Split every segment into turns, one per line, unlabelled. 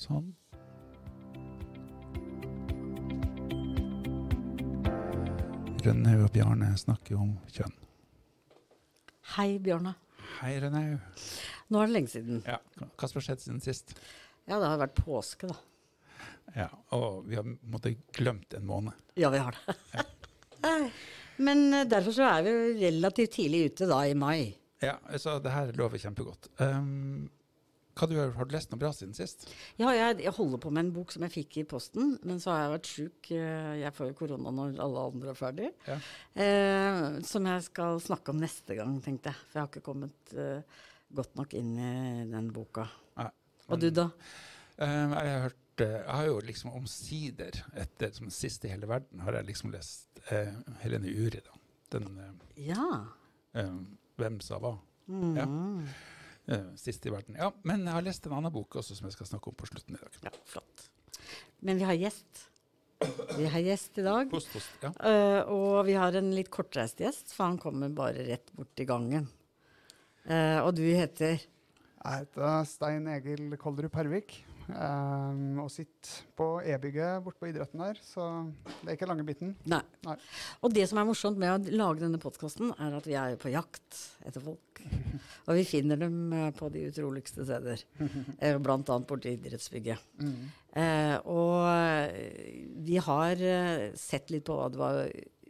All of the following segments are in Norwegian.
Sånn. Rønnaug og Bjarne snakker om kjønn.
Hei, Bjarne.
Hei, Rønnaug.
Nå er det lenge siden.
Ja, hva som har skjedd siden sist?
Ja, det har vært påske, da.
Ja, Og vi har måttet glemt en måned.
Ja, vi har det. Men eh, derfor så er vi relativt tidlig ute da, i mai.
Ja, så det her lover kjempegodt. Um, du har, du lest noe bra siden sist?
Ja, jeg, jeg holder på med en bok som jeg fikk i posten, men så har jeg vært sjuk. Eh, Jeg får jo korona når alle andre er ferdig.
Ja.
Eh, som jeg skal snakke om neste gang, tenkte jeg. For jeg har ikke kommet eh, godt nok inn i den boka.
Nei,
Og du, da?
Eh, jeg har hørt eh, Jeg har jo liksom omsider, etter som siste i hele verden, har jeg liksom lest eh, Helene Uri, da. Den
Ja.
Hvem sa hva?
Mm.
Ja. Eh, siste i verden. Ja, men jeg har lest en annen bok også som jeg skal snakke om på slutten i dag.
ja. Flott. Men vi har gjest. Vi har gjest i dag.
Post, post, ja.
uh, og vi har en litt kortreist gjest, for han kommer bare rett bort i gangen. Uh, og du heter
Jeg heter Stein Egil Kolderup Pervik ehm, og sitter på E-bygget borte på idretten der, så det er ikke lange biten.
Nei.
Nei.
Og det som er morsomt med å lage denne podkasten, er at vi er på jakt etter folk. Og vi finner dem eh, på de utroligste steder. Eh, blant annet borti idrettsbygget.
Mm.
Uh, og vi har sett litt på hva det var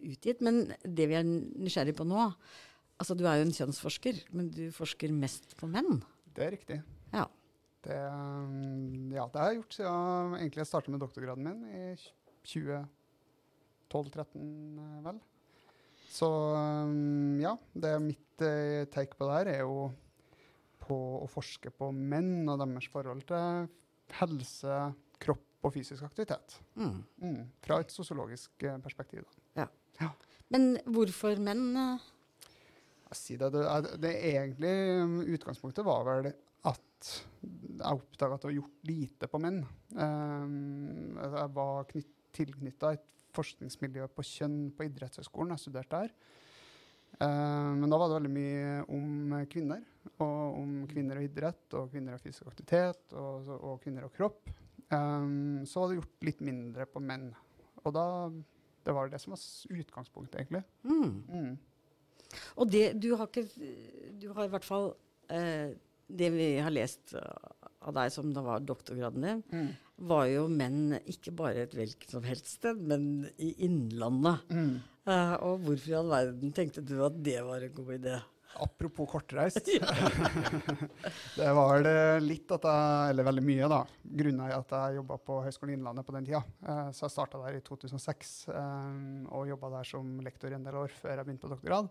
utgitt, men det vi er nysgjerrig på nå Altså, du er jo en kjønnsforsker, men du forsker mest på menn.
Det er riktig.
Ja.
Det, ehm, ja, det har jeg gjort siden egentlig jeg startet med doktorgraden min i 2012-2013, vel. Så ehm, ja, det er mitt eh, take på det her er jo på å forske på menn og deres forhold til helse, kropp og fysisk aktivitet.
Mm.
Mm, fra et sosiologisk eh, perspektiv. Da.
Men hvorfor menn? eh?
Jeg sier det, det, det egentlig Utgangspunktet var vel at jeg oppdaga at det var gjort lite på menn. Um, jeg var tilknytta et forskningsmiljø på kjønn på idrettshøgskolen. Jeg studerte der. Um, men da var det veldig mye om kvinner. Og om kvinner og idrett, og kvinner og fysisk aktivitet, og, og kvinner og kropp. Um, så var det gjort litt mindre på menn. Og da Det var det som var utgangspunktet, egentlig.
Mm.
Mm.
Og det, du har ikke Du har i hvert fall eh, Det vi har lest av deg som da var doktorgraden din,
Mm.
var jo menn ikke bare et hvilket som helst sted, men i Innlandet.
Mm.
Uh, og hvorfor i all verden tenkte du at det var en god idé?
Apropos kortreist. det var litt at jeg Eller veldig mye, da. Grunnen i at jeg jobba på Høgskolen Innlandet på den tida. Eh, så jeg starta der i 2006 eh, og jobba der som lektor i en del år før jeg begynte på doktorgrad.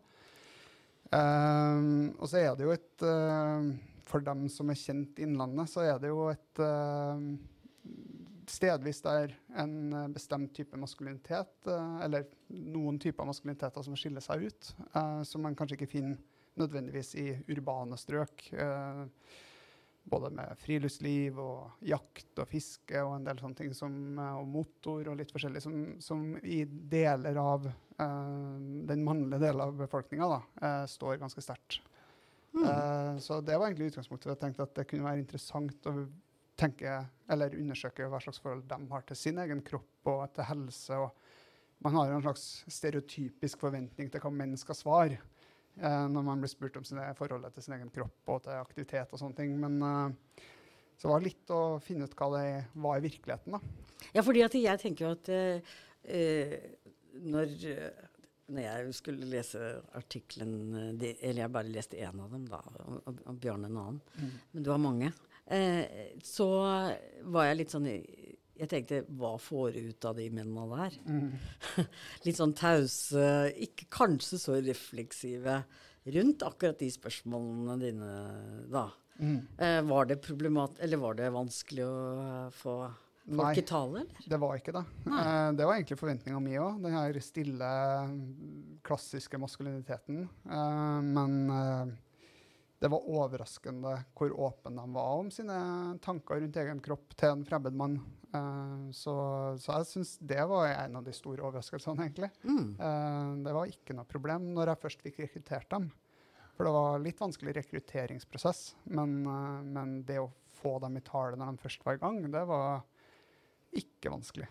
Eh, og så er det jo et eh, For dem som er kjent Innlandet, så er det jo et eh, stedvis der en bestemt type maskulinitet, eh, eller noen typer maskuliniteter som skiller seg ut, eh, som man kanskje ikke finner nødvendigvis i urbane strøk. Både med friluftsliv og jakt og fiske og en del sånne ting som, og motor og litt forskjellig, som, som i deler av den mannlige delen av befolkninga står ganske sterkt. Eh, så det var egentlig utgangspunktet. Jeg tenkte at det kunne være interessant å tenke, eller undersøke hva slags forhold de har til sin egen kropp og til helse. og Man har en slags stereotypisk forventning til hva menn skal svare eh, når man blir spurt om sine forholdet til sin egen kropp og til aktivitet og sånne ting. Men uh, så det var litt å finne ut hva det var i virkeligheten. da.
Ja, fordi at jeg tenker jo at når, når jeg skulle lese artikkelen eh, Eller jeg bare leste én av dem, da, og, og, Bjørn en annen. Men du har mange. Eh, så var jeg litt sånn Jeg tenkte hva får du ut av de mennene der? litt sånn tause, ikke kanskje så refleksive rundt akkurat de spørsmålene dine, da. Eh, var det problemat... Eller var det vanskelig å få folk
Nei.
i tale, eller?
Det var ikke det.
Nei.
Eh, det var egentlig forventninga mi òg. Den her stille, klassiske maskuliniteten. Eh, men eh, det var overraskende hvor åpne de var om sine tanker rundt egen kropp til en fremmed mann. Så, så jeg syns det var en av de store overraskelsene, egentlig.
Mm.
Det var ikke noe problem når jeg først fikk rekruttert dem. For det var litt vanskelig rekrutteringsprosess, men, men det å få dem i tale når de først var i gang, det var ikke vanskelig.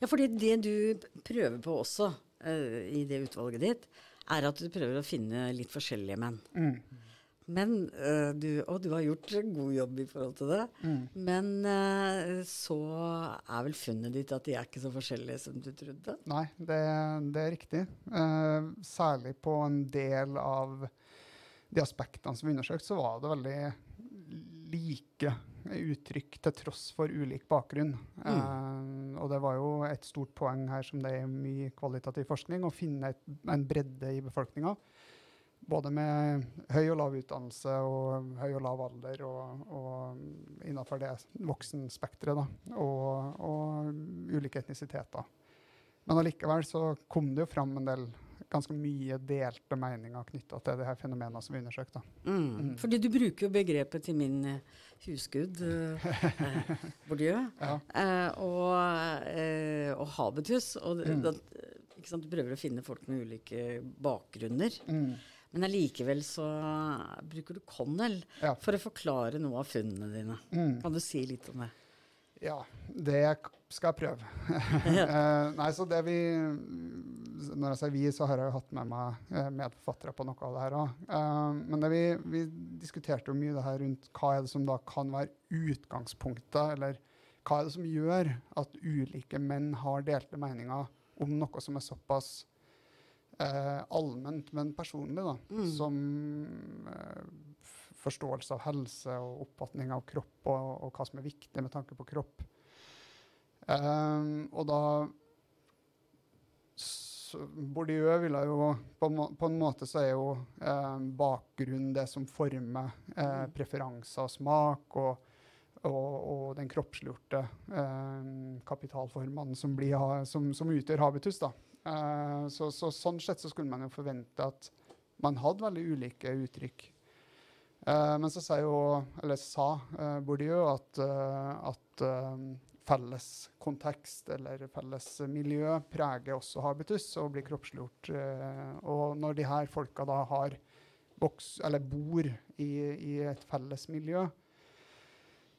Ja, fordi det du prøver på også uh, i det utvalget ditt, er at du prøver å finne litt forskjellige menn.
Mm.
Men uh, du, Og du har gjort god jobb i forhold til det.
Mm.
Men uh, så er vel funnet ditt at de er ikke så forskjellige som du trodde?
Nei, det, det er riktig. Særlig på en del av de aspektene som vi undersøkte, så var det veldig like uttrykk til tross for ulik bakgrunn. Mm. og det var jo et stort poeng her, som det er mye kvalitativ forskning, å finne et, en bredde i befolkninga både med høy og lav utdannelse og høy og lav alder, og, og innenfor det voksenspekteret, og, og, ulike etnisiteter. Men allikevel så kom det jo fram en del ganske mye delte meninger knytta til det her fenomenet som vi undersøkte.
Mm. Mm. Fordi du bruker jo begrepet til min uh, husgud, eh, Bourdieu, ja. eh, og, og, habitus. Og mm. da, du prøver å finne folk med ulike bakgrunner. Mm. Men allikevel så bruker du Connell ja. for å forklare noe av funnene dine. Mm. Kan du si litt om det?
Ja, det skal jeg prøve. uh, nei, så det vi Når jeg sier vi, så har jeg jo hatt med meg uh, medforfattere på noe av det her òg. Eh, men det vi, vi, diskuterte jo mye det her rundt hva er det som da kan være utgangspunktet, eller hva er det som gjør at ulike menn har delte meninger om noe som er såpass eh, allment, men personlig, da, mm. som eh, forståelse av helse og oppfatning av kropp, og, og, hva som er viktig med tanke på kropp. Um, og da Bourdieu ville jo på, på, en måte så er jo eh, bakgrunnen det som former eh, mm. preferanser og smak, og, og, og den kroppsliggjorte eh, kapitalformene som, blir, som, som, utgjør habitus. da. Eh, så, så, sånn sett så skulle man jo forvente at man hadde veldig ulike uttrykk. Uh, men så sa jo, eller sa uh, Bourdieu at, at felles kontekst eller felles miljø preger også habitus og blir kroppsliggjort. og når de her folka da har boks, eller bor i, i et felles miljø,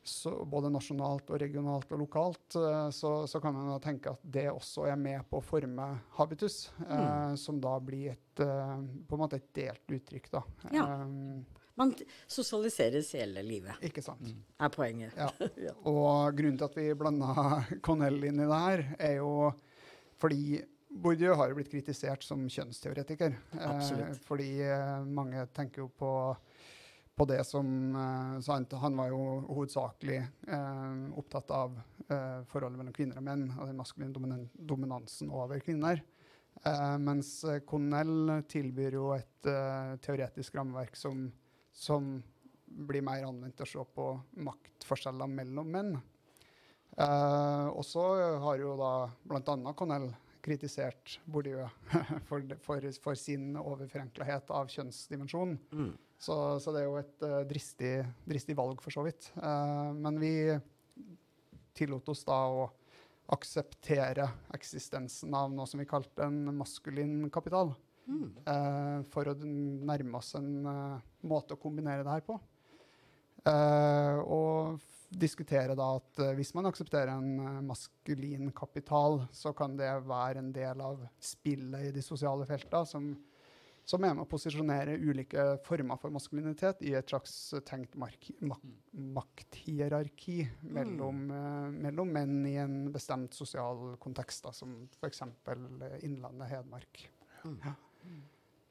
så, både nasjonalt og regionalt og lokalt, uh, så, så, kan man tenke at det også er med på å forme habitus, mm. eh, som da blir et, uh, på en måte et delt uttrykk. Da.
Ja. Um, man sosialiseres hele livet,
ikke sant? Mm.
er poenget.
Ja. ja. Og grunnen til at vi blanda Connell inn i det her, er jo fordi Bourdieu har jo blitt kritisert som kjønnsteoretiker.
Eh,
fordi mange tenker jo på på det som uh, han, han, var jo hovedsakelig uh, opptatt av uh, forholdet mellom kvinner og menn og den maskuline dominan dominansen over kvinner. mens Connell tilbyr jo et teoretisk rammeverk som, som, blir mer anvendt til å se på maktforskjeller mellom menn. og så har jo da bl.a. Connell kritisert Bourdieu for, for, for, sin overforenklahet av kjønnsdimensjonen. Mm. Så, så, det er jo et uh, dristig, dristig, valg, for så vidt. Uh, men vi tillot oss da å akseptere eksistensen av noe som vi kalte en maskulin kapital. Mm. Uh, for å nærme oss en måte å kombinere det her på. og diskutere da at hvis man aksepterer en maskulin kapital, så kan det være en del av spillet i de sosiale felta som som er med å posisjonere ulike former for maskulinitet i et slags tenkt mak makthierarki mellom, mm. uh, mellom, menn i en bestemt sosial kontekst, da, som f.eks. Innlandet, Hedmark. Mm. Ja.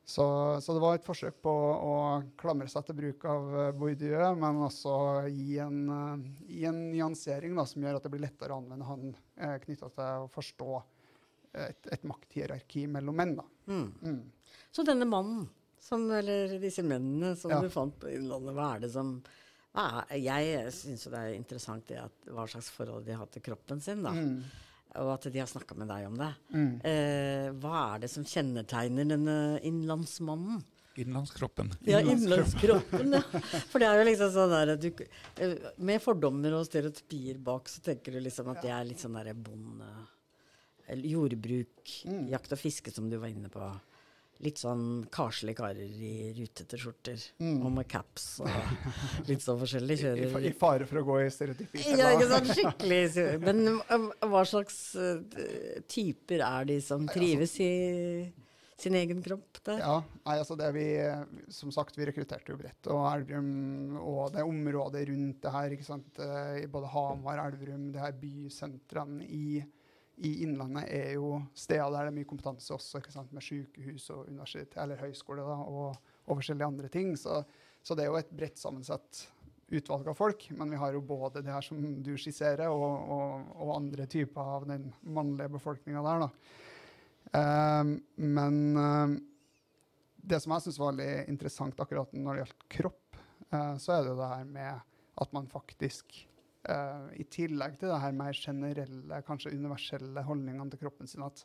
Så, så, det var et forsøk på å klamre seg til bruk av uh, Bourdieu, men også gi en, uh, gi en nyansering da, som gjør at det blir lettere å anvende han uh, knytta til å forstå et, et makthierarki mellom menn. Mm.
Mm. Så denne mannen, som, eller disse mennene som ja. du fant på Innlandet, hva er det som er, Jeg syns jo det er interessant det at, hva slags forhold de har til kroppen sin. da. Mm. Og at de har snakka med deg om det. Mm. Eh, hva er det som kjennetegner denne innlandsmannen?
Innlandskroppen.
Ja, innlandskroppen. ja. For det er jo liksom sånn der du, eh, Med fordommer og stereotypier bak, så tenker du liksom at det er litt sånn derre bonde... Jordbruk, mm. jakt og fiske, som du var inne på litt sånn karslige karer i rutete skjorter
Mm.
og med caps og litt sånn forskjellig.
I,
Kjører
I fare for å gå i stereotypi.
ja, ikke sant? Skikkelig. Men uh, hva slags uh, typer er de som
altså-
trives i sin egen kropp der?
Ja, nei, altså det vi, som sagt, vi rekrutterte jo bredt. Og Elverum og det området rundt det her, ikke sant? eh, i både Hamar, Elverum, det her bysentrene i, i Innlandet er jo steder der det er mye kompetanse også, med sykehus og eller høyskole da, og, og forskjellige andre ting. Så, så det er jo et bredt sammensatt utvalg av folk. Men vi har jo både det her som du skisserer, og, og, og andre typer av den mannlige befolkninga der. da. Um, men um, det som jeg syns var veldig interessant akkurat når det gjaldt kropp, uh, så er det jo det her med at man faktisk, eh, i tillegg til det her mer generelle, kanskje universelle holdningene til kroppen sin, at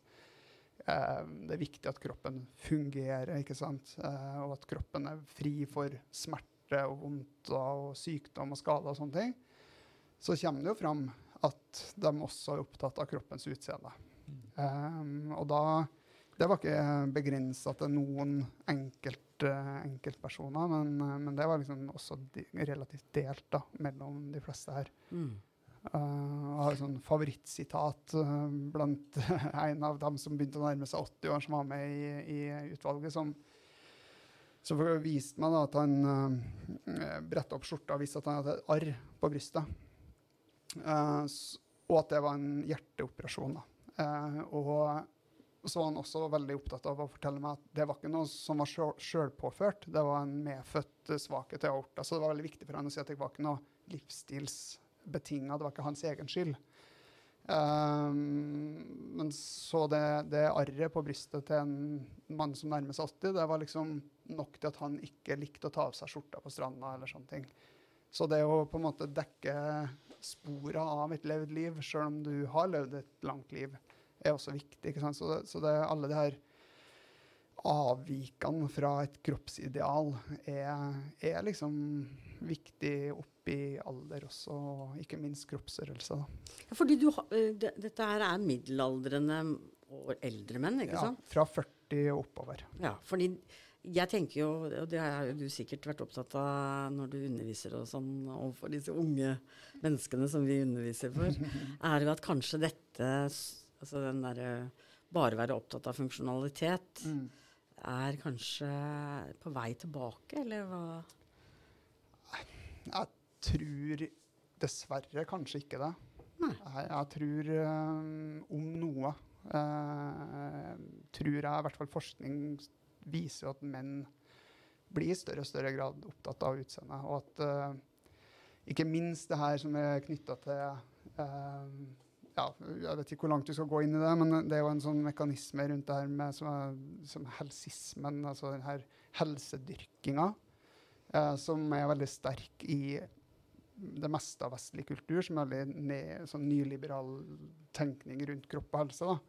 uh, det er viktig at kroppen fungerer, ikke sant? Uh, og at kroppen er fri for smerte og vondt og sykdom og skader og sånne ting, så kommer det jo fram at de også er opptatt av kroppens utseende. Um, og da Det var ikke begrensa til noen enkelt, enkeltpersoner, men, eh, men det var liksom også de, relativt delt da, mellom de fleste her.
Mm.
Uh, jeg har et sånn favorittsitat uh, blant en av dem som begynte å nærme seg 80 år, som var med i, i utvalget, som, som viste meg da, at han uh, bretta opp skjorta og viste at han hadde et arr på brystet. Og at det var en hjerteoperasjon. Og så var han også veldig opptatt av å fortelle meg at det var ikke noe som var sjøl- sjølpåført, det var en medfødt uh, svakhet i aorta. Så det var veldig viktig for han å si at det var ikke noe livsstilsbetinga, det var ikke hans egen skyld. Um, men så det, det arret på brystet til en mann som nærmer seg 80, det var liksom nok til at han ikke likte å ta av seg skjorta på stranda eller sånne ting. Så det å på en måte dekke spora av et levd liv, sjøl om du har levd et langt liv, er også viktig. Så, det, så det, alle de her avvikene fra et kroppsideal er, er liksom viktig opp i alder også, og ikke minst kroppsstørrelse.
Ja, fordi du, eh, det, dette her er middelaldrende og eldre menn, ikke
Ja,
sant?
fra 40 og oppover.
Ja, fordi jeg tenker jo, og det har jo du sikkert vært opptatt av når du underviser og sånn overfor disse unge menneskene som vi underviser for, er jo at kanskje dette, altså den derre bare være opptatt av funksjonalitet,
Mm.
er kanskje på vei tilbake, eller hva?
Jeg tror dessverre kanskje ikke det.
Nei.
Jeg, jeg tror um, om noe uh, Tror jeg i hvert fall forskning viser at menn blir i større og større grad opptatt av utseendet. Og at uh, ikke minst det her som er knytta til eh, ja, Jeg vet ikke hvor langt du skal gå inn i det, men det er jo en sånn mekanisme rundt det her med som, er, som helsismen, altså den her helsedyrkinga, eh, som er veldig sterk i det meste av vestlig kultur, som er veldig ne, sånn nyliberal tenkning rundt kropp og helse. Da.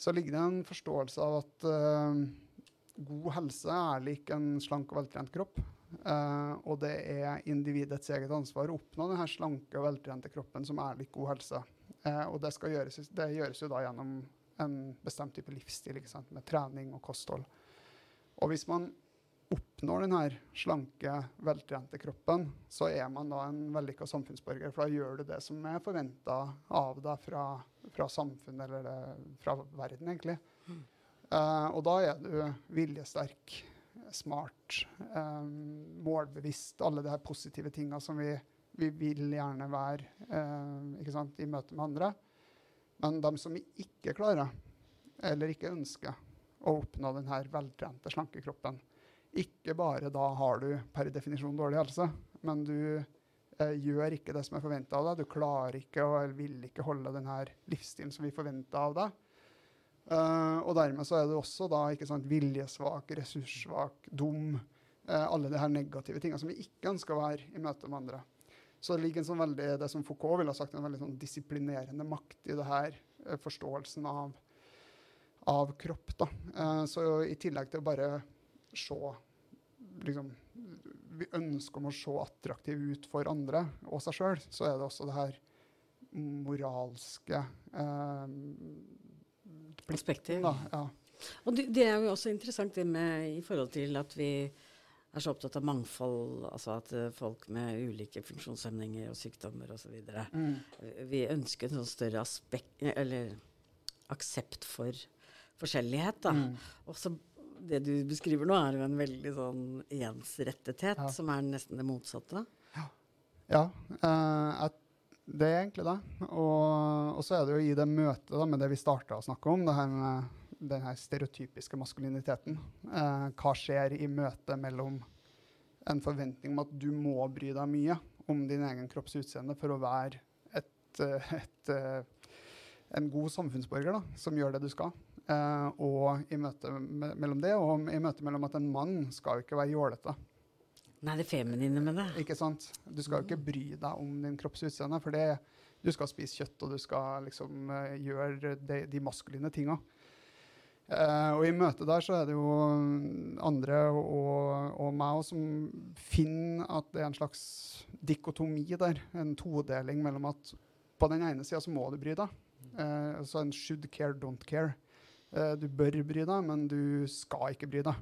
Så ligger det en forståelse av at eh, god helse er lik en slank og veltrent kropp. Eh, og det er individets eget ansvar å oppnå denne slanke og veltrente kroppen som er litt god helse. Uh, og det, skal gjøres, det gjøres jo da gjennom en bestemt type livsstil, med trening og kosthold. Og hvis man oppnår den her slanke, veltrente kroppen, så er man da en vellykka samfunnsborger. For da gjør du det som er forventa av deg fra, fra samfunnet eller fra verden, egentlig. Uh, og da er du viljesterk, smart, um, målbevisst, alle de her positive tinga som vi, vi vil gjerne være ikke sant, i møte med andre. Men de som vi ikke klarer, eller ikke ønsker, å oppnå den her veltrente, slanke kroppen, ikke bare da har du per definisjon dårlig helse, men du uh, gjør ikke det som er forventa av deg. Du klarer ikke og vil ikke holde den her livsstilen som vi forventer av deg. Eh, og dermed så er du også da ikke sant, viljesvak, ressurssvak, dum. Uh, alle de her negative tingene som vi ikke ønsker å være i møte med andre. Så det ligger en sånn veldig, det som Foucault ville ha sagt, en veldig sånn disiplinerende makt i det her, uh, forståelsen av, av kropp. Da. Så i tillegg til å bare se liksom, Vi ønsker om å se attraktiv ut for andre og seg sjøl, så er det også det her moralske eh,
Perspektiv.
da, ja.
Og det, det, er jo også interessant det med i forhold til at vi er så opptatt av mangfold, altså at uh, folk med ulike funksjonshemninger og sykdommer osv. Mm. Vi ønsker en sånn større aspekt, eller aksept for forskjellighet. da. Mm. Også det du beskriver nå, er jo en veldig sånn ensrettethet, ja. som er nesten det motsatte.
Ja, ja uh, det er egentlig det. Og, og, så er det jo i det møtet da, med det vi starta å snakke om, det her med den her stereotypiske maskuliniteten. Eh, hva skjer i møtet mellom en forventning om at du må bry deg mye om din egen kropps utseende for å være et, et, et, en god samfunnsborger da, som gjør det du skal. eh, og i møte mellom det, og i møte mellom at en mann skal jo ikke være jålete.
Nei, det feminine med det.
Ikke sant? Du skal jo ikke bry deg om din kropps utseende, for det, du skal spise kjøtt, og du skal liksom uh, gjøre de, de maskuline tinga. Uh, og i møtet der så er det jo andre og, og meg òg som finner at det er en slags dikotomi der. En todeling mellom at på den ene sida så må du bry deg. Uh, så en should care, don't care. Uh, du bør bry deg, men du skal ikke bry deg.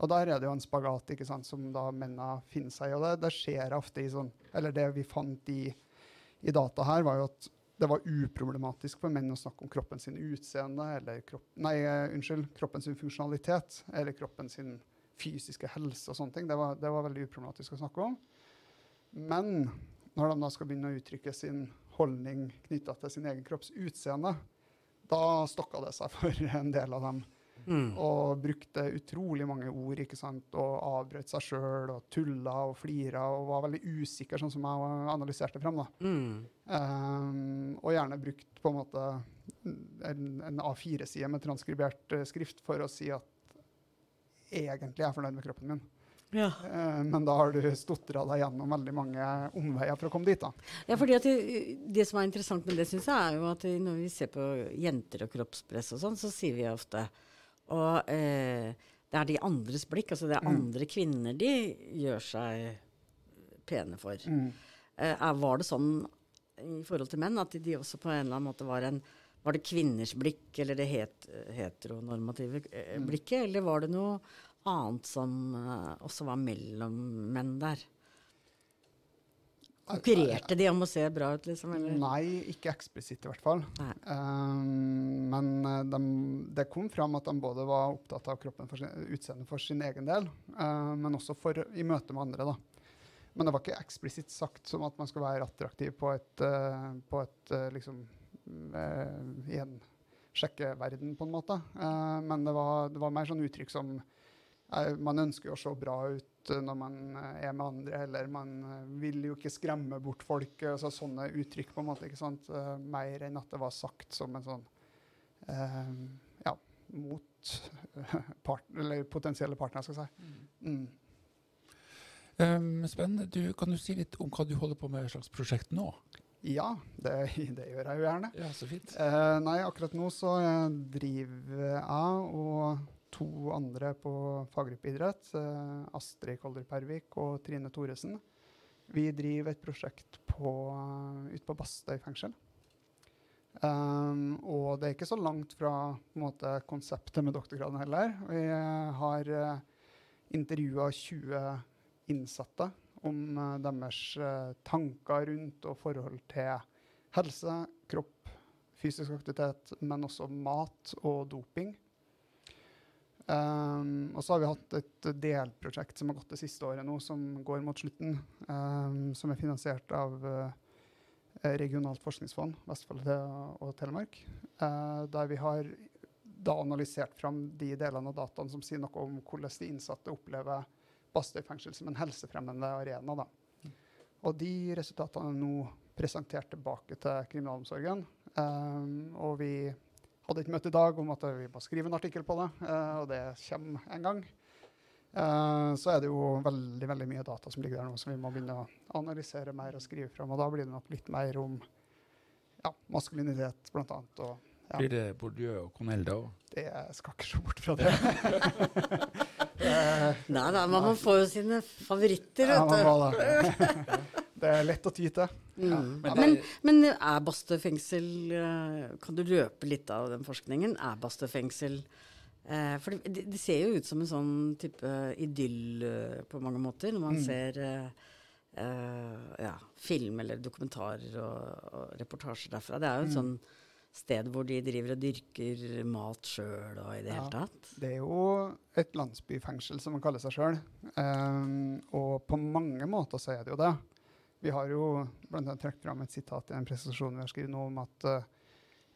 Og der er det jo en spagat ikke sant, som da mennene finner seg i. Og det, det, skjer ofte i sånn Eller det vi fant i, i, data her, var jo at det var uproblematisk for menn å snakke om kroppen sin utseende, eller kropp, nei, uh, unnskyld, kroppen sin funksjonalitet, eller kroppen sin fysiske helse og sånne ting. Det var, det var veldig uproblematisk å snakke om. Men når de da skal begynne å uttrykke sin holdning knytta til sin egen kropps utseende, da stokka det seg for en del av dem. Mm. Og brukte utrolig mange ord ikke sant? og avbrøt seg sjøl og tulla og flira og var veldig usikker, sånn som jeg analyserte frem. da. Mm. Um, og gjerne brukt på en måte en, en A4-side med transkribert uh, skrift for å si at egentlig er jeg fornøyd med kroppen min. Ja. Uh, men da har du stotra deg gjennom veldig mange omveier for å komme dit. da.
Ja, fordi det, det, som er interessant med det, synes jeg, er jo at når vi ser på jenter og kroppspress og sånn, så sier vi ofte Og eh, det er de andres blikk, altså det er mm. andre kvinner de gjør seg pene for. Mm. Eh, var det sånn i forhold til menn at de også på en eller annen måte var en var det kvinners blikk, eller det het, heteronormative mm. blikket, eller var det noe annet som uh, også var mellom menn der? Konkurrerte de om å se bra ut, liksom?
Eller? Nei, ikke eksplisitt i hvert fall. Um, men eh, de, det kom fram at de både var opptatt av kroppen for sin, utseendet for sin egen del, uh, men også for, i møte med andre. da. Men det var ikke eksplisitt sagt som at man skal være attraktiv på et, uh, på et uh, liksom i en sjekkeverden, på en måte. men det var, det var mer sånn uttrykk som man ønsker jo å se bra ut når man eh, er med andre, eller man eh, vil jo ikke skremme bort folk. Altså sånne uttrykk, på en måte, ikke sant? Eh, mer enn at det var sagt som en sånn eh, Ja, mot part, eller potensielle partnere, skal jeg si. Mm.
Um, spennende. Du, kan du si litt om hva du holder på med i slags prosjekt nå?
Ja, det, det, gjør jeg jo gjerne.
Ja, så fint.
Uh, nei, akkurat nå så driver jeg og to andre på faggruppe idrett, eh, Astrid Kolder Pervik og Trine Thoresen. Vi driver et prosjekt på, uh, ute på Bastøy fengsel. Um, og det er ikke så langt fra måte, konseptet med doktorgraden heller. Vi uh, har uh, intervjua 20 innsatte om uh, deres uh, tanker rundt og forhold til helse, kropp, fysisk aktivitet, men også mat og doping. Um, og så har vi hatt et delprosjekt som har gått det siste året nå, som går mot slutten. Um, som er finansiert av uh, Regionalt forskningsfond Vestfold og Telemark. Uh, der vi har da analysert fram de delene av dataene som sier noe om hvordan de innsatte opplever Bastøy fengsel som en helsefremmende arena. Da. Og de resultatene er nå presentert tilbake til kriminalomsorgen. Um, og vi hadde et møte i dag om at vi må skrive en artikkel på det, uh, og det kommer en gang. Uh, så er det jo veldig veldig mye data som ligger der nå, som vi må begynne å analysere mer og skrive fram. Og da blir det nok litt mer om ja, maskulinitet, blant annet. Og,
ja. Blir det Bourdieu og Cornell da òg?
Det skal ikke se bort fra det.
uh, nei, da, man får jo sine favoritter, vet du. Ja, man må det.
det er lett å ty til.
Mm. Ja. Men, men, er Bastø fengsel eh, Kan du røpe litt av den forskningen? Er Bastø fengsel Eh, for det, det, ser jo ut som en sånn type idyll eh, på mange måter, når man
Mm.
ser eh, eh, ja, film eller dokumentarer og, og reportasjer derfra. Det er jo et
Mm.
sånn sted hvor de driver og dyrker mat sjøl og i det
Ja.
hele tatt.
Det er jo et landsbyfengsel, som man kaller seg sjøl. og på mange måter så er det jo det. Vi har jo annet trukket fram et sitat i en presentasjon vi har skrevet nå om at eh,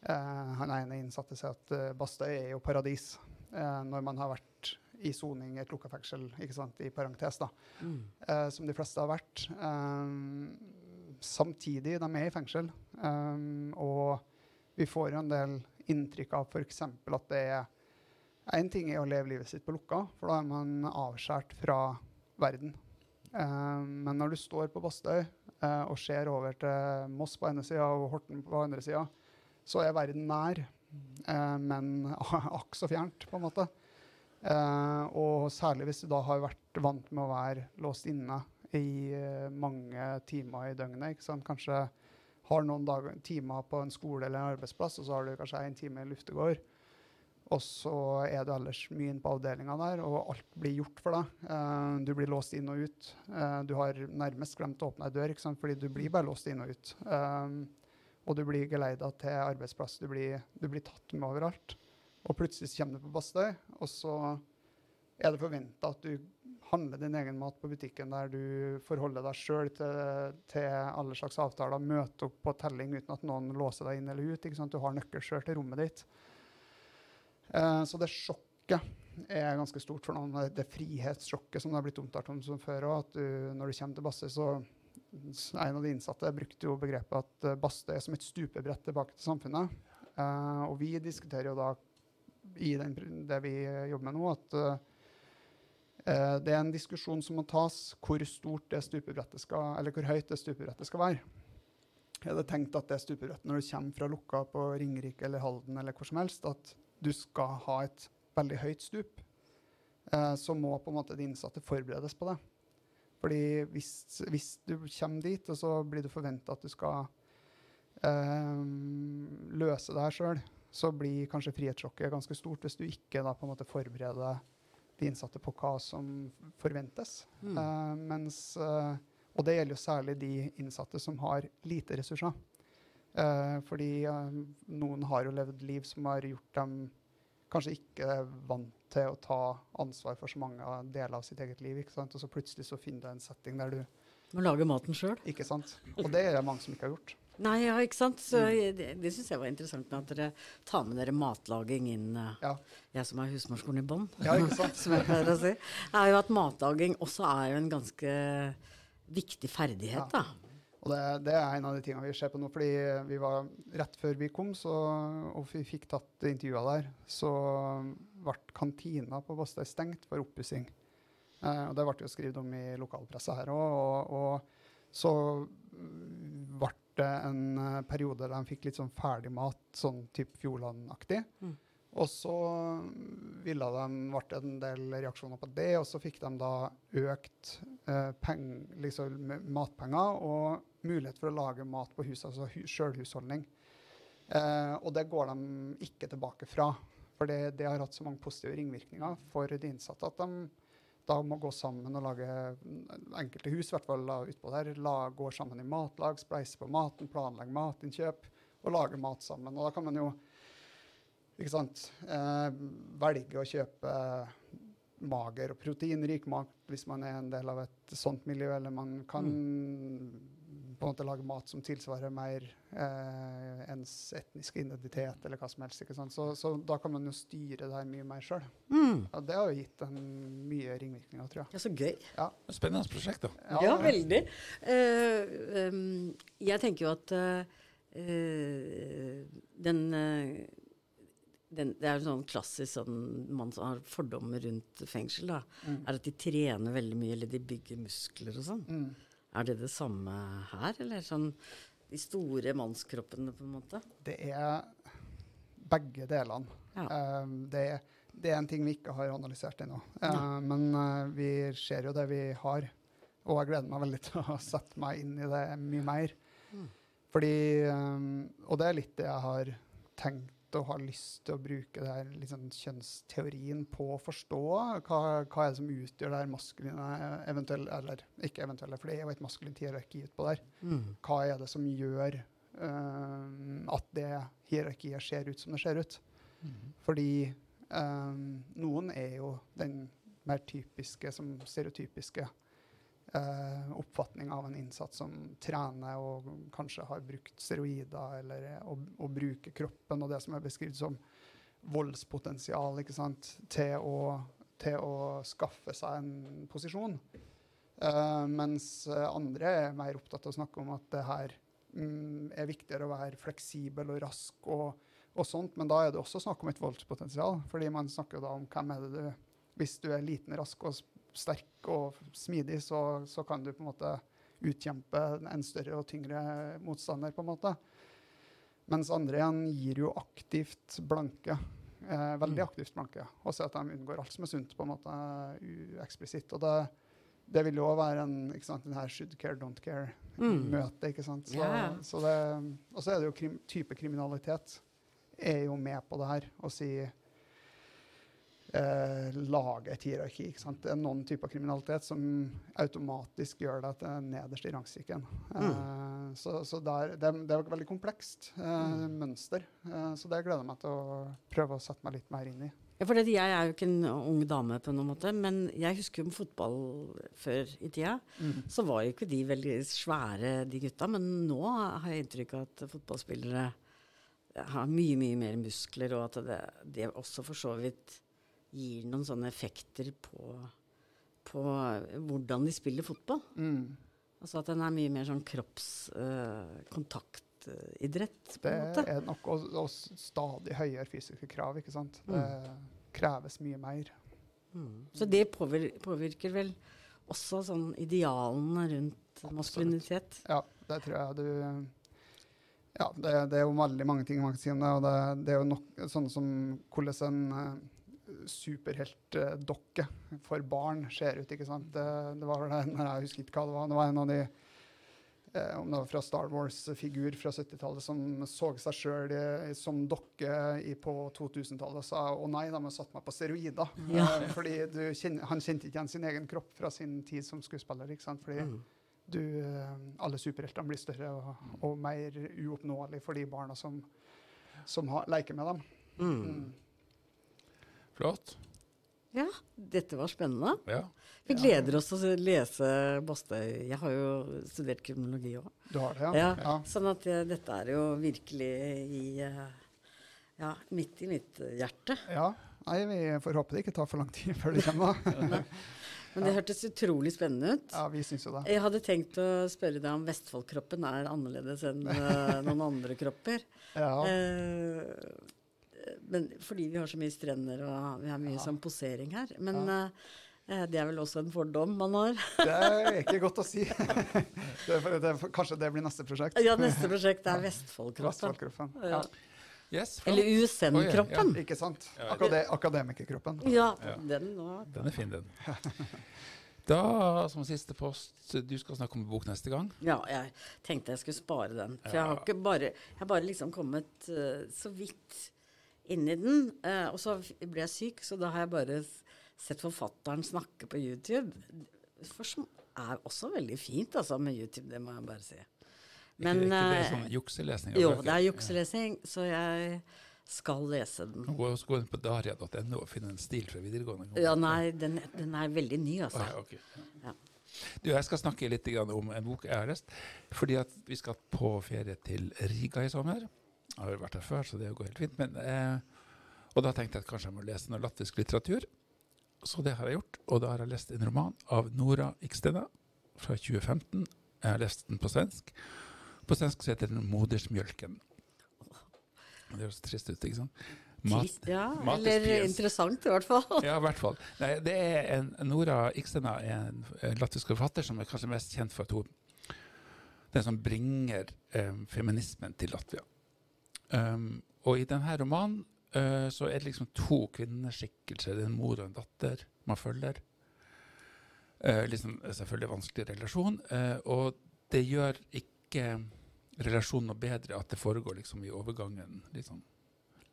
eh, han ene innsatte sier at uh, Bastøy er jo paradis eh, når man har vært i soning i et lukka fengsel, ikke sant, i parentes, da,
Mm.
eh, som de fleste har vært. Eh, samtidig, de er i fengsel. eh, og vi får jo en del inntrykk av f.eks. at det er Én ting er å leve livet sitt på lukka, for da er man avskåret fra verden. Eh, men når du står på Bastøy eh, og ser over til Moss på ene sida og Horten på andre sida, så er verden nær, eh, men akk så fjernt, på en måte. Og særlig hvis du da har vært vant med å være låst inne i mange timer i døgnet. ikke sant? Kanskje har noen dager, timer på en skole eller en arbeidsplass, og så har du kanskje en time i luftegård. Og så er du ellers mye inne på avdelinga der, og alt blir gjort for deg. Uh, du blir låst inn og ut. Uh, du har nærmest glemt å åpne ei dør, fordi du blir bare låst inn og ut. Eh, og du blir geleida til arbeidsplass. Du blir, du blir tatt med overalt. Og plutselig kommer du på Bastøy, og så er det forventa at du handler din egen mat på butikken, der du forholder deg sjøl til, til alle slags avtaler, møter opp på telling uten at noen låser deg inn eller ut. Du har nøkkel sjøl til rommet ditt. Eh, så det sjokket er ganske stort for noen. Det- frihetssjokket som det har blitt omtalt om som før. At du, når du kommer til Basse, så En av de innsatte brukte jo begrepet at Baste er som et stupebrett tilbake til samfunnet. Eh, og vi diskuterer jo da i den, det vi jobber med nå, at eh, eh, det er en diskusjon som må tas hvor stort det stupebrettet skal, eller hvor høyt det stupebrettet skal være. Er det tenkt at det stupebrettet når du kommer fra Lukka på Ringerike eller Halden eller hvor som helst, at du skal ha et veldig høyt stup, eh, så må på en måte de innsatte forberedes på det. Fordi hvis, hvis du kommer dit, og så blir det forventa at du skal eh, løse det her sjøl, så blir kanskje frihetssjokket ganske stort hvis du ikke da på en måte forbereder de innsatte på hva som forventes.
Mm.
Eh, mens, eh, og det gjelder jo særlig de innsatte som har lite ressurser. Eh, fordi eh, noen har jo levd liv som har gjort dem kanskje ikke vant til å ta ansvar for så mange deler av sitt eget liv. ikke sant? Og så plutselig så finner du en setting der du
Må lage maten sjøl.
Ikke sant? Og det er det mange som ikke har gjort.
Nei, ja, ikke sant. Så
Mm.
det, det syns jeg var interessant med at dere tar med dere matlaging inn. eh,
Ja,
Jeg som er husmorskolen i bånn,
ja
som jeg pleier å si. Er jo at matlaging også er jo en ganske viktig ferdighet,
Ja.
da.
Og det, det er en av de tingene vi ser på nå. fordi vi var Rett før vi kom så, og vi fikk tatt intervjuer der, så ble kantina på Bastøy stengt for oppussing. Eh, og det ble jo skrevet om i lokalpressa her òg. Og, og så ble det en eh, periode der de fikk litt sånn ferdig mat, sånn type Fjordland-aktig.
Mm.
Og så ville de, ble det en del reaksjoner på det, og så fikk de da økt eh, peng, liksom, matpenger og mulighet for å lage mat på huset, altså hu sjølhusholdning. Eh, og det går de ikke tilbake fra. For det, det har hatt så mange positive ringvirkninger for de innsatte at de da må gå sammen og lage mm, enkelte hus, i hvert fall utpå der, la, går sammen i matlag, spleiser på maten, planlegge matinnkjøp og lage mat sammen. Og da kan man jo ikke sant, eh, velge å kjøpe mager og proteinrik mat hvis man er en del av et sånt miljø, eller man kan på en måte lage mat som tilsvarer mer eh, ens etniske identitet, eller hva som helst. ikke sant? Så, så da kan man jo styre det her mye mer sjøl.
Mm.
Og det har jo gitt en mye ringvirkninger, tror jeg.
Ja, så gøy.
Spennende prosjekt, da.
Ja, veldig. Uh, um, jeg tenker jo at eh, eh, den, uh, den Det er jo sånn klassisk sånn man som har fordommer rundt fengsel, da.
Mm.
Er at de trener veldig mye, eller de bygger muskler og sånn.
Mm.
Er det det samme her, eller sånn de store mannskroppene, på en måte?
Det er begge delene.
Ja.
Um, det, det er en ting vi ikke har analysert ennå. Uh,
Ja.
Men uh, vi ser jo det vi har. Og jeg gleder meg veldig til å sette meg inn i det mye mer.
Mm.
Fordi um, Og det er litt det jeg har tenkt og har lyst til å bruke det her liksom, kjønnsteorien på å forstå hva, hva er det som utgjør det her maskuline eventuelle, Eller ikke eventuelle, for det er jo et maskulint hierarki utpå der.
Mm.
Hva er det som gjør uh, at det hierarkiet ser ut som det ser ut?
Mm.
Fordi um, noen er jo den mer typiske, som stereotypiske uh, oppfatning av en innsatt som trener og kanskje har brukt steroider, eller å, å bruke kroppen og det som er beskrevet som voldspotensial ikke sant, til å, til å skaffe seg en posisjon. Eh, mens andre er mer opptatt av å snakke om at det her mm, er viktigere å være fleksibel og rask og, og sånt, men da er det også snakk om et voldspotensial. fordi man snakker da om hvem er det du Hvis du er liten, rask og sterk og smidig, så, så kan du på en måte utkjempe en større og tyngre motstander, på en måte. Mens andre igjen gir jo aktivt blanke. Eh, veldig
Mm.
aktivt blanke. Og ser at de unngår alt som er sunt, på en måte ueksplisitt. Og det, det vil jo også være en, ikke sant, den her should care, don't care-møte.
Mm.
ikke sant? Så,
ja.
så det, og så er det jo krim, type kriminalitet er jo med på det her. Å si eh, lage et hierarki. Det er noen typer kriminalitet som automatisk gjør deg til nederst i rangstikken. Eh, så så der, det, er- det er et veldig komplekst eh, mønster. Eh, så det gleder jeg meg til å prøve å sette meg litt mer inn i.
Ja, for det, jeg er jo ikke en ung dame på noen måte, men jeg husker jo fotball før i tida. Så var jo ikke de veldig svære, de gutta. Men nå har jeg inntrykk av at fotballspillere har mye, mye mer muskler, og at det, det også for så vidt gir noen sånne effekter på, på hvordan de spiller fotball.
Mm.
Altså at den er mye mer sånn kroppskontaktidrett, på
Det
en måte.
er nok og, og stadig høyere fysiske krav. ikke sant? Det kreves mye mer.
Mm. Så det påvirker, påvirker vel også sånn idealene rundt maskulinitet.
Ja, det tror jeg du Ja, det, det er jo veldig mange ting man kan si om det. Og det, det er jo nok sånn som hvordan en uh, superheltdokke for barn ser ut. ikke sant? Det, det var den, jeg husker ikke hva det var. Det var en av de eh, om det var fra Star Wars-figur fra 70-tallet som så seg sjøl som dokke i, på 2000-tallet og sa å nei, de har satt meg på steroider.
Ja.
Eh, fordi du kjenner, han kjente ikke igjen sin egen kropp fra sin tid som skuespiller. ikke sant? Fordi
Mm.
du, eh, alle superheltene blir større og, og mer uoppnåelige for de barna som, som har, leker med dem.
Mm.
Flott.
Ja, dette var spennende.
Ja.
Vi gleder oss til å lese Bastøy. Jeg har jo studert kriminologi òg.
Du har det,
Ja.
ja?
Sånn at jeg, dette er jo virkelig i eh, Ja, midt i mitt eh, hjerte.
Ja. Nei, vi får håpe det ikke tar for lang tid før det kommer.
Men det hørtes utrolig spennende ut.
ja, vi synes jo det.
Jeg hadde tenkt å spørre deg om Vestfoldkroppen er annerledes enn eh, noen andre kropper.
Ja.
Eh, men fordi vi har så mye strender og vi har mye
Ja.
sånn posering her. Men
Ja.
eh, det er vel også en fordom man har.
Det er ikke godt å si. det, er- det, er- kanskje det blir neste prosjekt.
Ja, neste prosjekt er Vestfoldkroppen.
Vestfoldkroppen.
Ja.
Ja.
Yes.
Eller USN-kroppen.
Ikke sant?
Ja.
Akade akademikerkroppen.
Ja,
Ja.
den nå.
Den er fin, den. Da, som siste post, du skal snakke om bok neste gang.
Ja, jeg tenkte jeg skulle spare den. For jeg har ikke bare Jeg har bare liksom kommet uh, så vidt inn i den. eh, og så ble jeg syk, så da har jeg bare sett forfatteren snakke på YouTube. For som er også veldig fint, altså, med YouTube. Det må jeg bare si. Men
ikke, ikke det
er
sånn jukselesning?
Jo, det er jukselesing, så jeg skal lese den.
Gå gå inn på daria.no og finne en stil fra videregående.
Ja, nei, den, den er veldig ny, altså.
ja, okay.
Ja.
Du, jeg skal snakke litt om en bok jeg har lest. Fordi at vi skal på ferie til Riga i sommer. Jeg har jo vært der før, så det går helt fint. Men, eh, og da tenkte jeg at kanskje jeg må lese noe latvisk litteratur. Så det har jeg gjort. Og da har jeg lest en roman av Nora Ikstena fra 2015. Jeg har lest den på svensk. På svensk så heter den 'Modersmjølken'. Det høres trist ut, ikke sant? Mat-
ja,
mat
eller
interessant
i hvert fall.
ja, i hvert fall. Nei, det er en, Nora Ikstena er en, en latvisk forfatter som er kanskje mest kjent for at hun den som bringer eh, feminismen til Latvia. Um, og i denne romanen uh, så er det liksom to kvinneskikkelser. Er en mor og en datter man følger. Uh, liksom, selvfølgelig vanskelig relasjon. Uh, og det gjør ikke relasjonen noe bedre at det foregår liksom i overgangen liksom,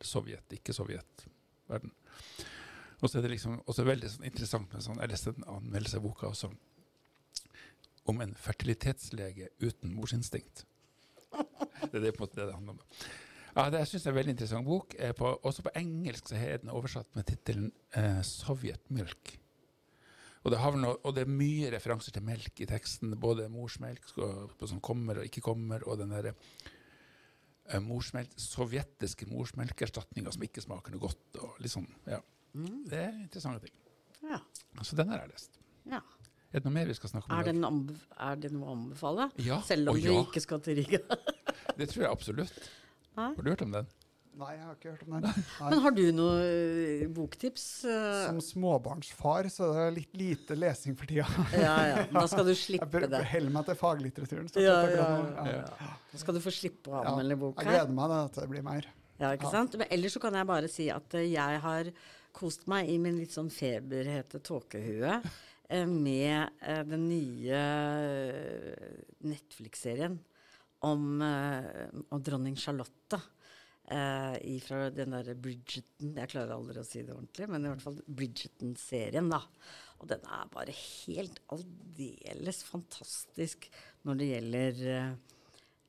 Sovjet, ikke Sovjet-verden. Og så er det liksom også veldig sånn interessant med sånn, Jeg leste en anmeldelse av boka også om en fertilitetslege uten morsinstinkt. Det er det på en måte det det handler om. Ja, det syns jeg er en veldig interessant bok. Eh, På, også på engelsk så er den oversatt med tittelen eh, 'Sovjetmjølk'. Og det, har noe, og det er mye referanser til melk i teksten. Både morsmelk som kommer og ikke kommer, og den derre eh, morsmelk, sovjetiske morsmelkerstatninga som ikke smaker noe godt. Og litt sånn, ja.
Mm.
Det er interessante ting.
Ja.
Så den har jeg lest.
ja.
Er det noe mer vi skal snakke om?
Er, det en er det noe å anbefale?
Ja,
Selv om du
ja.
ikke skal til Riga?
Det tror jeg absolutt.
Nei?
Har du hørt om den?
Nei, jeg har ikke hørt om den. Nei.
Men har du noe eh, boktips? Eh,
Som småbarnsfar så er det litt lite lesing for tida.
Ja, ja. Da skal du slippe
bør-
Jeg
holder meg til faglitteraturen.
Ja, ja, ja, ja. Da skal du få slippe å
Ja.
anmelde bok
Jeg gleder meg da, til det blir mer.
Ja, ikke
Ja.
sant? Men ellers så kan jeg bare si at eh, jeg har kost meg i min litt sånn feberhete tåkehue eh, med den nye Netflix-serien om, eh, om dronning Charlotte. Eh, fra den derre Bridgerton Jeg klarer aldri å si det ordentlig, men i hvert fall Bridgerton-serien, da. Og den er bare helt aldeles fantastisk når det gjelder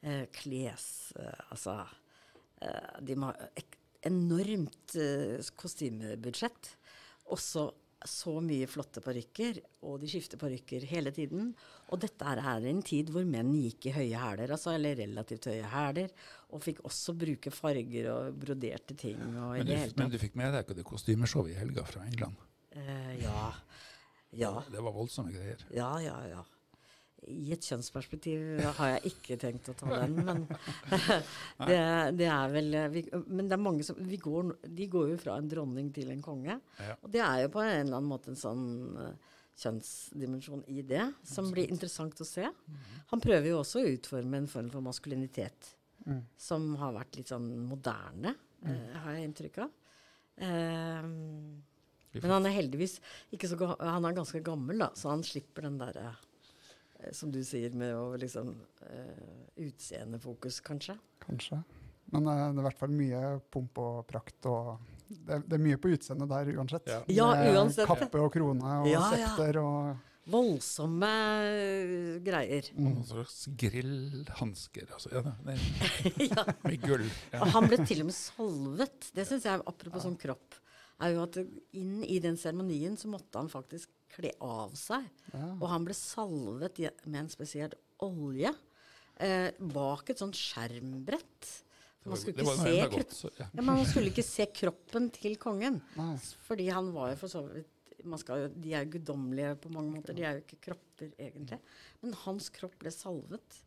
eh, kles... eh, altså eh, De må ha enormt eh, kostymebudsjett. Også så mye flotte parykker, og de skifter parykker hele tiden. Og dette her er en tid hvor menn gikk i høye hæler, altså, eller relativt høye hæler, og fikk også bruke farger og broderte ting. Og
Men du, men du fikk med deg ikke det kostymeshowet i helga fra England?
Eh, ja. Ja.
Det var voldsomme greier.
Ja, ja, ja. I et kjønnsperspektiv har jeg ikke tenkt å ta den, men det, det er vel vi, Men det er mange som vi går, De går jo fra en dronning til en konge.
Ja.
Og det er jo på en eller annen måte en sånn eh, kjønnsdimensjon i det, som blir interessant å se. Han prøver jo også å utforme en form for maskulinitet
Mm.
som har vært litt sånn moderne, eh, har jeg inntrykk av.
Uh,
men han er heldigvis ikke så Han er ganske gammel, da, så han slipper den derre eh, Som du sier, med å liksom eh, Utseendefokus, kanskje.
Kanskje. Men eh, det er i hvert fall mye pomp og prakt. og Det, det er mye på utseendet der uansett.
Ja.
Ja,
Med
uansett.
Kappe og krone og
Ja,
sekter og
Voldsomme eh, greier.
Og noen slags grillhansker. Altså, ja,
ja.
med gull. Ja.
Og han ble til og med salvet. Det syns jeg, apropos sånn kropp, er jo at inn i den seremonien så måtte han faktisk kle av seg.
ja.
Og han ble salvet med en spesiell olje eh, bak et sånt skjermbrett. Man skulle se
godt. Så, ja.
Ja, man skulle ikke se kroppen til kongen.
Nei.
Fordi han var jo for så vidt man skal jo, De er jo guddommelige på mange måter. De er jo ikke kropper, egentlig. Men hans kropp ble salvet.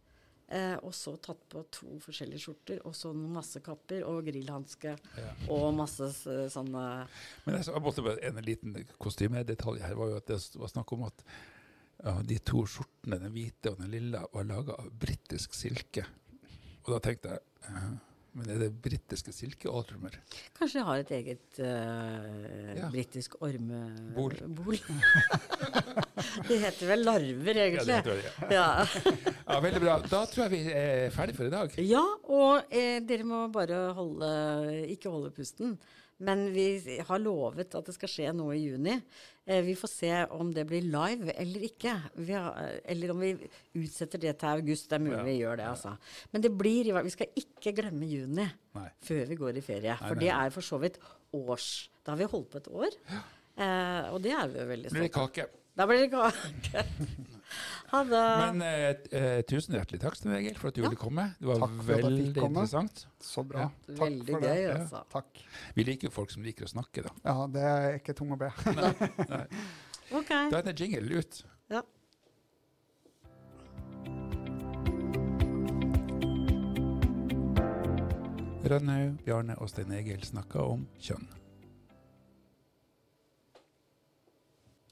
Eh, og så tatt på to forskjellige skjorter, og så masse kapper og grillhanske.
Ja.
Og masse sånne
Men jeg, måtte bare, en liten kostymedetalj her var jo at det var snakk om at ja, de to skjortene, den hvite og den lilla, var laga av britisk silke. Og da tenkte jeg Men er det britiske silkeormer?
Kanskje de har et eget uh,
Ja.
britisk ormebol.
Bol.
det heter vel larver, egentlig.
Ja, det tror jeg.
Ja,
Ja, veldig bra. Da tror jeg vi er ferdig for i dag.
ja og eh, dere må bare holde Ikke holde pusten. Men vi har lovet at det skal skje noe i juni. Eh, vi får se om det blir live eller ikke. Vi har, eller om vi utsetter det til august. Det er mulig
Ja.
vi gjør det, altså. Men det blir, vi skal ikke glemme juni
Nei.
før vi går i ferie. For
nei.
det er for så vidt års. Da har vi holdt på et år. Eh, og det er vi jo veldig stolte av. Da blir det kake. Ha det.
Men eh, eh, tusen hjertelig takk til Egil, for at du
Ja.
ville komme. Det var
Takk
veldig interessant.
Så bra.
Ja.
Takk
Veldig
for
gøy,
det.
Ja.
altså.
Takk.
Vi liker jo folk som liker å snakke, da.
Ja, det er ikke tung å be.
Ok.
Da er det jingle ut.
Ja.
Rønnaug, Bjarne og Stein Egil snakka om kjønn.